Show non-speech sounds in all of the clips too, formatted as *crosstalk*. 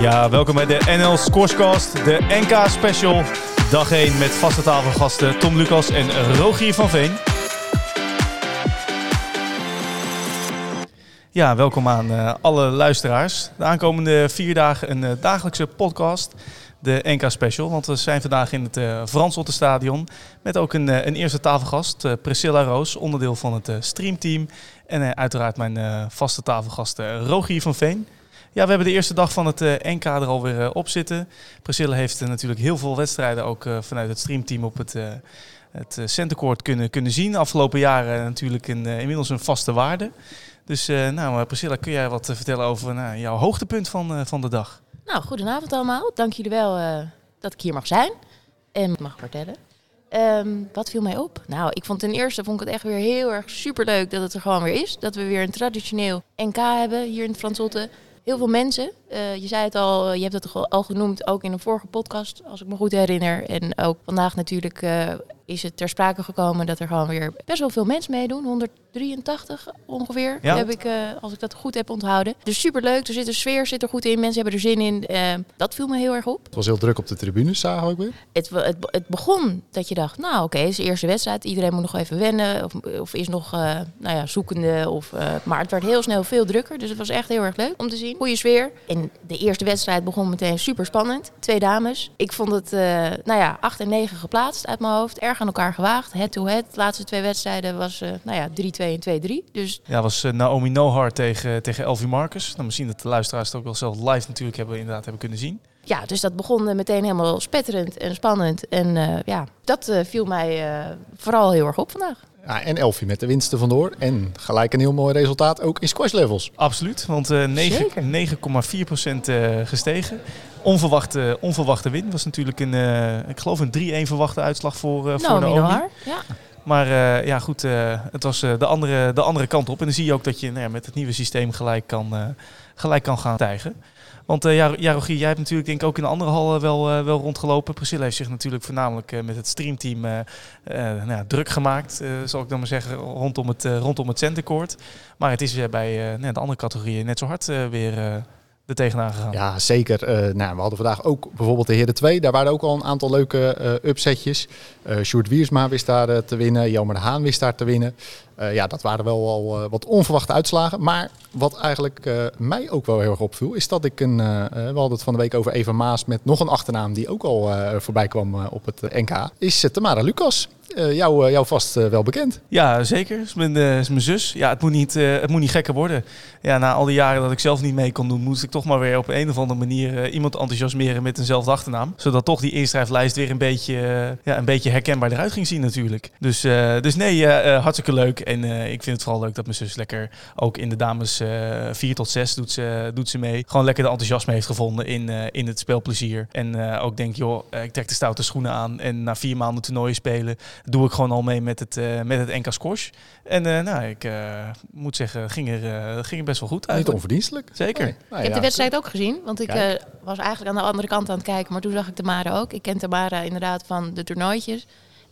Ja, welkom bij de NL Scorescast, de NK Special. Dag 1 met vaste tafelgasten Tom Lucas en Rogier van Veen. Ja, welkom aan uh, alle luisteraars. De aankomende vier dagen een uh, dagelijkse podcast, de NK Special. Want we zijn vandaag in het uh, Frans Stadion met ook een, een eerste tafelgast, Priscilla Roos, onderdeel van het streamteam. En uiteraard mijn vaste tafelgast Rogier van Veen. Ja, we hebben de eerste dag van het uh, NK er alweer uh, op zitten. Priscilla heeft uh, natuurlijk heel veel wedstrijden ook vanuit het streamteam op het, het centercourt kunnen, kunnen zien. Afgelopen jaren natuurlijk een, inmiddels een vaste waarde. Dus nou, Priscilla, kun jij wat vertellen over nou, jouw hoogtepunt van, van de dag? Nou, goedenavond allemaal. Dank jullie wel dat ik hier mag zijn en mag vertellen. Um, wat viel mij op? Nou, ik vond ten eerste vond ik het echt weer heel erg superleuk dat het er gewoon weer is. Dat we weer een traditioneel NK hebben hier in het Fransotte heel veel mensen. Uh, je zei het al, je hebt het al genoemd, ook in een vorige podcast, als ik me goed herinner. En ook vandaag natuurlijk uh, is het ter sprake gekomen dat er gewoon weer best wel veel mensen meedoen. 183 ongeveer, ja. heb ik, uh, als ik dat goed heb onthouden. Dus superleuk, er zit een sfeer zit er goed in, mensen hebben er zin in. dat viel me heel erg op. Het was heel druk op de tribunes, zagen we weer. Het, het, het begon dat je dacht, nou oké, okay, het is de eerste wedstrijd. Iedereen moet nog even wennen of, of is nog nou ja, zoekende. Of, maar het werd heel snel veel drukker, dus het was echt heel erg leuk om te zien. Goede sfeer. En de eerste wedstrijd begon meteen super spannend. Twee dames. Ik vond het, nou ja, 8 en 9 geplaatst uit mijn hoofd. Erg aan elkaar gewaagd. Head-to-head. De laatste twee wedstrijden was, uh, nou ja, 3-2 en 2-3. Dus... Ja, was uh, Naomi Nohar tegen, tegen Elvie Marcus. Nou, misschien dat de luisteraars het ook wel zelf live natuurlijk hebben, inderdaad hebben kunnen zien. Ja, dus dat begon meteen helemaal spetterend en spannend. En ja, dat viel mij vooral heel erg op vandaag. Ja, en Elfie met de winsten vandoor. En gelijk een heel mooi resultaat ook in squash levels. Absoluut, want uh, 9,4% uh, gestegen. Onverwachte, onverwachte win. was natuurlijk een, uh, ik geloof een 3-1 verwachte uitslag voor, uh, voor nou, Naomi. Ja. Maar uh, ja, goed, uh, het was uh, de, andere, de andere kant op. En dan zie je ook dat je nou ja, met het nieuwe systeem gelijk kan, gelijk kan gaan stijgen. Want uh, ja, Rogier, jij hebt natuurlijk denk ik ook in de andere hal wel, uh, wel rondgelopen. Priscilla heeft zich natuurlijk voornamelijk met het streamteam nou ja, druk gemaakt, zal ik dan maar zeggen, rondom het, rondom het centercourt. Maar het is weer bij nou, de andere categorieën net zo hard weer er tegenaan gegaan. Ja, zeker. nou, we hadden vandaag ook bijvoorbeeld de Heren 2. Daar waren ook al een aantal leuke upsetjes. Uh, Sjoerd Wiersma wist daar te winnen. Jelmer de Haan wist daar te winnen. Ja, dat waren wel al wat onverwachte uitslagen. Maar wat eigenlijk mij ook wel heel erg opviel, is dat ik een. we hadden het van de week over Eva Maas met nog een achternaam die ook al voorbij kwam op het NK. Is Tamara Lucas. Jou, jou vast wel bekend. Ja, zeker. Is mijn, is mijn zus. Ja, het moet, niet, het moet niet gekker worden. Ja, na al die jaren dat ik zelf niet mee kon doen, moest ik toch maar weer op een of andere manier iemand enthousiasmeren met eenzelfde achternaam. Zodat toch die inschrijflijst weer een beetje, ja, een beetje herkenbaar eruit ging zien natuurlijk. Dus, dus nee, hartstikke leuk. En ik vind het vooral leuk dat mijn zus lekker ook in de dames uh, eh, 4 tot 6 doet ze, doet ze mee. Gewoon lekker de enthousiasme heeft gevonden in, in het speelplezier. En ook denk, joh, ik trek de stoute schoenen aan. En na vier maanden toernooien spelen, doe ik gewoon al mee met het, met het NK Squash. En nou, ik moet zeggen, ging er, ging er best wel goed uit. Niet onverdienstelijk. Zeker. Nee. Nou, ik heb de wedstrijd ook gezien, want ik was eigenlijk aan de andere kant aan het kijken. Maar toen zag ik Tamara ook. Ik ken Tamara inderdaad van de toernooitjes.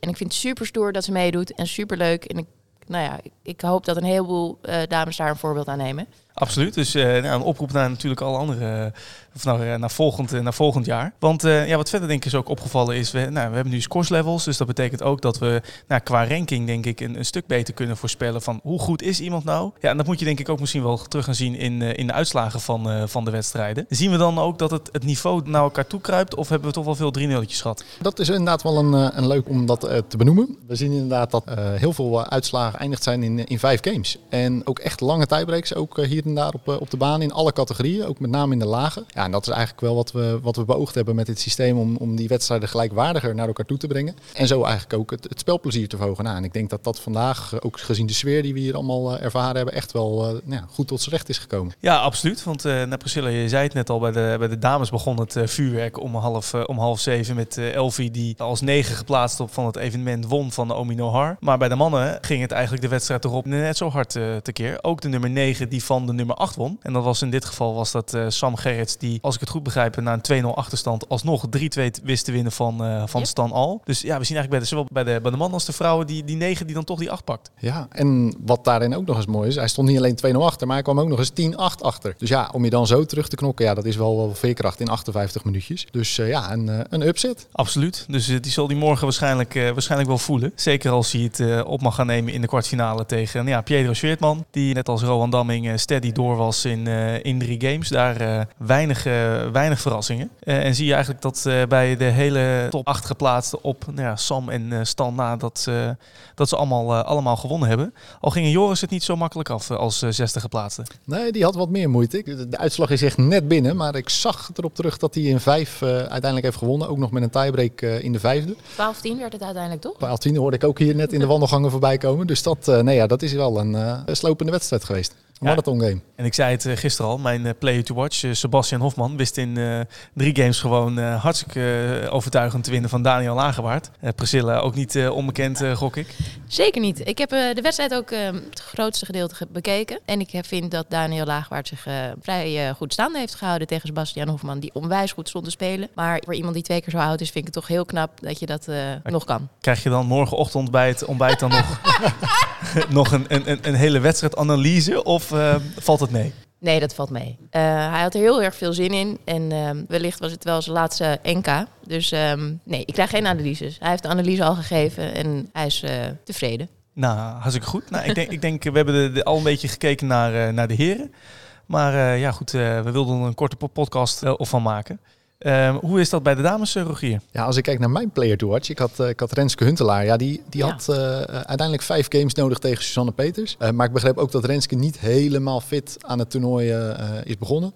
En ik vind het super stoer dat ze meedoet en super leuk. En ik nou ja, ik hoop dat een heleboel uh, dames daar een voorbeeld aan nemen. Absoluut. Dus uh, nou, een oproep naar natuurlijk alle andere of naar, eh, naar, volgend, naar volgend jaar. Want ja, wat verder denk ik is ook opgevallen is, we, nou, we hebben nu scores levels. Dus dat betekent ook dat we nou, qua ranking denk ik een, een, stuk beter kunnen voorspellen van hoe goed is iemand nou. Ja, en dat moet je denk ik ook misschien wel terug gaan zien in, in de uitslagen van, van de wedstrijden. Zien we dan ook dat het, het niveau naar elkaar toe kruipt of hebben we toch wel veel 3 0 gehad? Dat is inderdaad wel een, een leuk om dat te benoemen. We zien inderdaad dat heel veel uitslagen eindigd zijn in, in vijf games. En ook echt lange tiebreaks, ook hier daar op, op de baan in alle categorieën, ook met name in de lage. Ja, en dat is eigenlijk wel wat we, wat we beoogd hebben met dit systeem om, om die wedstrijden gelijkwaardiger naar elkaar toe te brengen. En zo eigenlijk ook het, het spelplezier te verhogen. Nou, en ik denk dat dat vandaag, ook gezien de sfeer die we hier allemaal uh, ervaren hebben, echt wel nou ja, goed tot z'n recht is gekomen. Ja, absoluut. Want uh, Priscilla, je zei het net al, bij de, bij de dames begon het vuurwerk om half, om half zeven met Elfie die als negen geplaatst op van het evenement won van de Omino Har. Maar bij de mannen ging het eigenlijk de wedstrijd erop net zo hard tekeer. Ook de nummer 9 die van de nummer 8 won. En dat was in dit geval was dat uh, Sam Gerrits die als ik het goed begrijp, na een 2-0 achterstand alsnog 3-2 wist te winnen van, uh, van Yep. Stan Al. Dus ja, we zien eigenlijk bij de, zowel bij de, bij de mannen als de vrouwen die, die negen die dan toch die acht pakt. Ja, en wat daarin ook nog eens mooi is, hij stond niet alleen 2-0 achter, maar hij kwam ook nog eens 10-8 achter. Dus ja, om je dan zo terug te knokken, ja, dat is wel, wel veerkracht in 58 minuutjes. Dus uh, ja, een, uh, een upset. Absoluut. Dus uh, die zal die morgen waarschijnlijk, waarschijnlijk wel voelen. Zeker als hij het op mag gaan nemen in de kwartfinale tegen nou ja, Pietro Schweertman. Die net als Rowan Damming steady door was in, in drie games. Daar weinig, weinig verrassingen. en zie je eigenlijk dat bij de hele top 8 geplaatste op nou ja, Sam en Stan na dat, dat ze allemaal, allemaal gewonnen hebben. Al gingen Joris het niet zo makkelijk af als zesde geplaatste. Nee, die had wat meer moeite. De, de uitslag is echt net binnen, maar ik zag erop terug dat hij in vijf uh, uiteindelijk heeft gewonnen. Ook nog met een tiebreak uh, in de vijfde. 12-10 werd het uiteindelijk toch? 12-10 hoorde ik ook hier net in de wandelgangen voorbij komen. Dus dat, uh, nee, ja, dat is wel een uh, slopende wedstrijd geweest. Een ja. marathon game. En ik zei het uh, gisteren al, mijn uh, player to watch, uh, Sebastian Hofman, wist in drie games gewoon hartstikke overtuigend te winnen van Daniel Lagerwaard. Priscilla ook niet onbekend, gok ik. Zeker niet. Ik heb de wedstrijd ook het grootste gedeelte bekeken. En ik vind dat Daniel Lagerwaard zich vrij goed staande heeft gehouden tegen Sebastian Hofman, die onwijs goed stond te spelen. Maar voor iemand die twee keer zo oud is, vind ik het toch heel knap dat je dat nog kan. Krijg je dan morgenochtend bij het ontbijt dan nog, *laughs* nog een, een, een hele wedstrijdanalyse of uh, valt het mee? Nee, dat valt mee. Uh, hij had er heel erg veel zin in. En uh, wellicht was het wel zijn laatste NK. Dus um, nee, ik krijg geen analyses. Hij heeft de analyse al gegeven en hij is uh, tevreden. Nou, hartstikke goed. Nou, ik, denk, ik denk, we hebben de, de, al een beetje gekeken naar, naar de heren. Maar ja, goed, we wilden er een korte podcast of van maken. Um, hoe is dat bij de dames, Rogier? Ja, als ik kijk naar mijn player to watch, ik had, uh, ik had Renske Huntelaar. Ja, die, die ja. had uh, uiteindelijk vijf games nodig tegen Suzanne Peters. Uh, maar ik begreep ook dat Renske niet helemaal fit aan het toernooi is begonnen.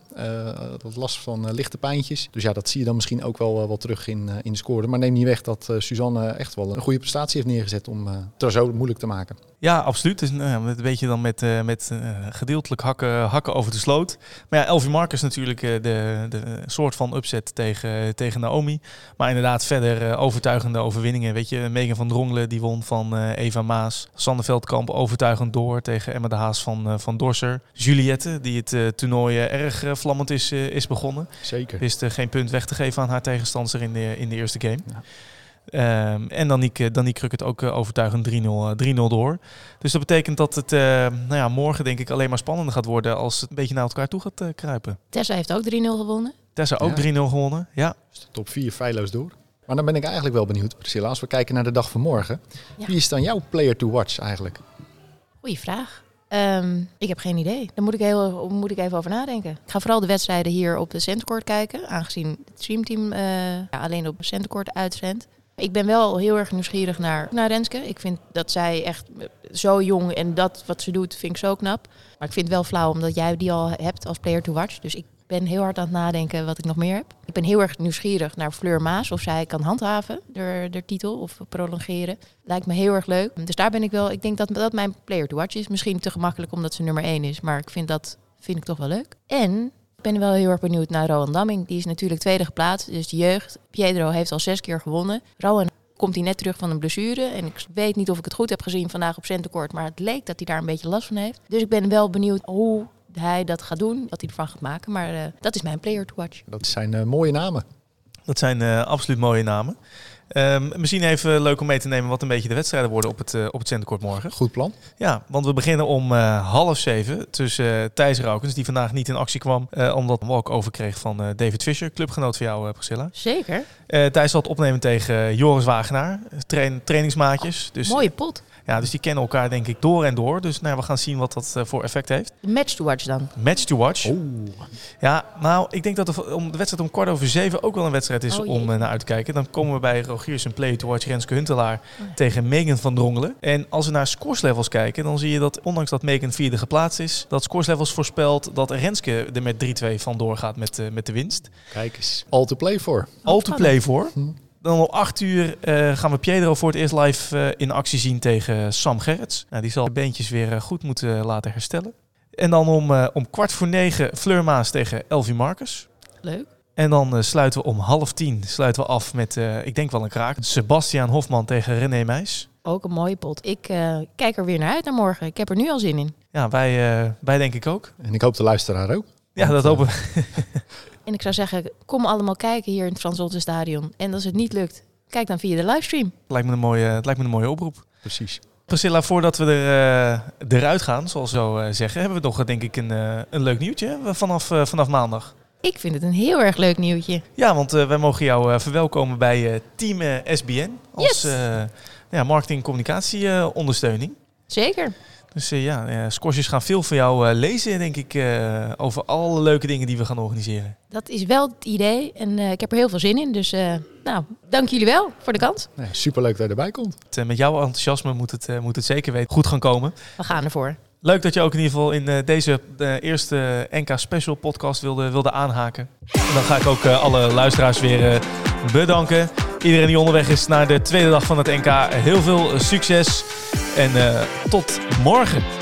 dat last van lichte pijntjes. Dus ja, dat zie je dan misschien ook wel, wel terug in, in de score. Maar neem niet weg dat Suzanne echt wel een goede prestatie heeft neergezet om het zo moeilijk te maken. Ja, absoluut. Dus, nou, een beetje dan met, met gedeeltelijk hakken, hakken over de sloot. Maar ja, Elvie Marcus natuurlijk de, de soort van upset tegen, tegen Naomi. Maar inderdaad verder uh, overtuigende overwinningen. Weet je, Megan van Drongelen die won van uh, Eva Maas. Sander Veldkamp overtuigend door tegen Emma de Haas van, uh, van Dorser. Juliette die het toernooi erg vlammend is, is begonnen. Zeker. Wist geen punt weg te geven aan haar tegenstander in de, in de eerste game. Ja. Um, en Danique, Danique Kruk het ook uh, overtuigend 3-0 uh, door. Dus dat betekent dat het uh, nou ja, morgen denk ik alleen maar spannender gaat worden als het een beetje naar elkaar toe gaat kruipen. Tessa heeft ook 3-0 gewonnen. Tessa ook ja. 3-0 gewonnen, ja. Dus de top 4 feilloos door. Maar dan ben ik eigenlijk wel benieuwd, Priscilla, als we kijken naar de dag van morgen. Ja. Wie is dan jouw player to watch eigenlijk? Goeie vraag. Um, ik heb geen idee. Daar moet ik, heel, moet ik even over nadenken. Ik ga vooral de wedstrijden hier op de Centercourt kijken. Aangezien het streamteam uh, ja, alleen op de Centercourt uitzendt. Ik ben wel heel erg nieuwsgierig naar, naar Renske. Ik vind dat zij echt zo jong en dat wat ze doet, vind ik zo knap. Maar ik vind het wel flauw omdat jij die al hebt als player to watch. Dus ik ben heel hard aan het nadenken wat ik nog meer heb. Ik ben heel erg nieuwsgierig naar Fleur Maas. Of zij kan handhaven, de, de titel, of prolongeren. Lijkt me heel erg leuk. Dus daar ben ik wel, ik denk dat dat mijn player to watch is. Misschien te gemakkelijk omdat ze nummer 1 is. Maar ik vind dat vind ik toch wel leuk. En ik ben wel heel erg benieuwd naar Rowan Damming. Die is natuurlijk tweede geplaatst, dus de jeugd. Pedro heeft al zes keer gewonnen. Rowan komt hij net terug van een blessure. En ik weet niet of ik het goed heb gezien vandaag op Centercourt. Maar het leek dat hij daar een beetje last van heeft. Dus ik ben wel benieuwd hoe hij dat gaat doen, wat hij ervan gaat maken. Maar uh, dat is mijn player to watch. Dat zijn uh, mooie namen. Dat zijn uh, absoluut mooie namen. Um, misschien even leuk om mee te nemen wat een beetje de wedstrijden worden op het, uh, op het Centercourt morgen. Goed plan. Ja, want we beginnen om uh, half zeven tussen uh, Thijs Raukens, die vandaag niet in actie kwam, omdat een walk-over kreeg van David Fischer, clubgenoot van jou, Priscilla. Zeker. Thijs zal het opnemen tegen Joris Wagenaar, train, trainingsmaatjes. Oh, dus, mooie pot. Ja, dus die kennen elkaar denk ik door en door. Dus nou, we gaan zien wat dat uh, voor effect heeft. Match to watch dan? Match to watch. Oh. Ja, nou, ik denk dat de, om de wedstrijd om kwart over zeven ook wel een wedstrijd is oh, om uh, naar uit te kijken. Dan komen we bij Rogiers en play to watch Renske Huntelaar oh. tegen Megan van Drongelen. En als we naar scoreslevels kijken, dan zie je dat ondanks dat Megan vierde geplaatst is, dat scoreslevels voorspelt dat Renske er met 3-2 vandoor gaat met, uh, met de winst. Kijk eens. All to play for. All to play for. Hm. Dan om 8 uur uh, gaan we Pedro voor het eerst live uh, in actie zien tegen Sam Gerrits. Nou, die zal de beentjes weer uh, goed moeten laten herstellen. En dan om, om kwart voor negen Fleur Maas tegen Elvie Marcus. Leuk. En dan sluiten we om half tien sluiten we af met, ik denk wel een kraak, Sebastiaan Hofman tegen René Meijs. Ook een mooie pot. Ik kijk er weer naar uit naar morgen. Ik heb er nu al zin in. Ja, wij, wij denk ik ook. En ik hoop de luisteraar ook. Ja, dat hopen we. *laughs* En ik zou zeggen, kom allemaal kijken hier in het Frans Stadion. En als het niet lukt, kijk dan via de livestream. Lijkt me een mooie, het lijkt me een mooie oproep. Precies. Priscilla, voordat we er, uh, eruit gaan, zoals we zo uh, zeggen, hebben we nog denk ik een, uh, een leuk nieuwtje vanaf, vanaf maandag. Ik vind het een heel erg leuk nieuwtje. Ja, want wij mogen jou verwelkomen bij Team SBN als yes. ja, marketing- en communicatie ondersteuning. Zeker. Dus uh, ja, uh, scorsjes gaan veel van jou uh, lezen, denk ik, over alle leuke dingen die we gaan organiseren. Dat is wel het idee en ik heb er heel veel zin in. Dus nou, dank jullie wel voor de kans. Nee, superleuk dat je erbij komt. met jouw enthousiasme moet het, moet het zeker weten goed gaan komen. We gaan ervoor. Leuk dat je ook in ieder geval in deze eerste NK Special podcast wilde, wilde aanhaken. En dan ga ik ook alle luisteraars weer bedanken. Iedereen die onderweg is naar de tweede dag van het NK, heel veel succes. En uh, tot morgen.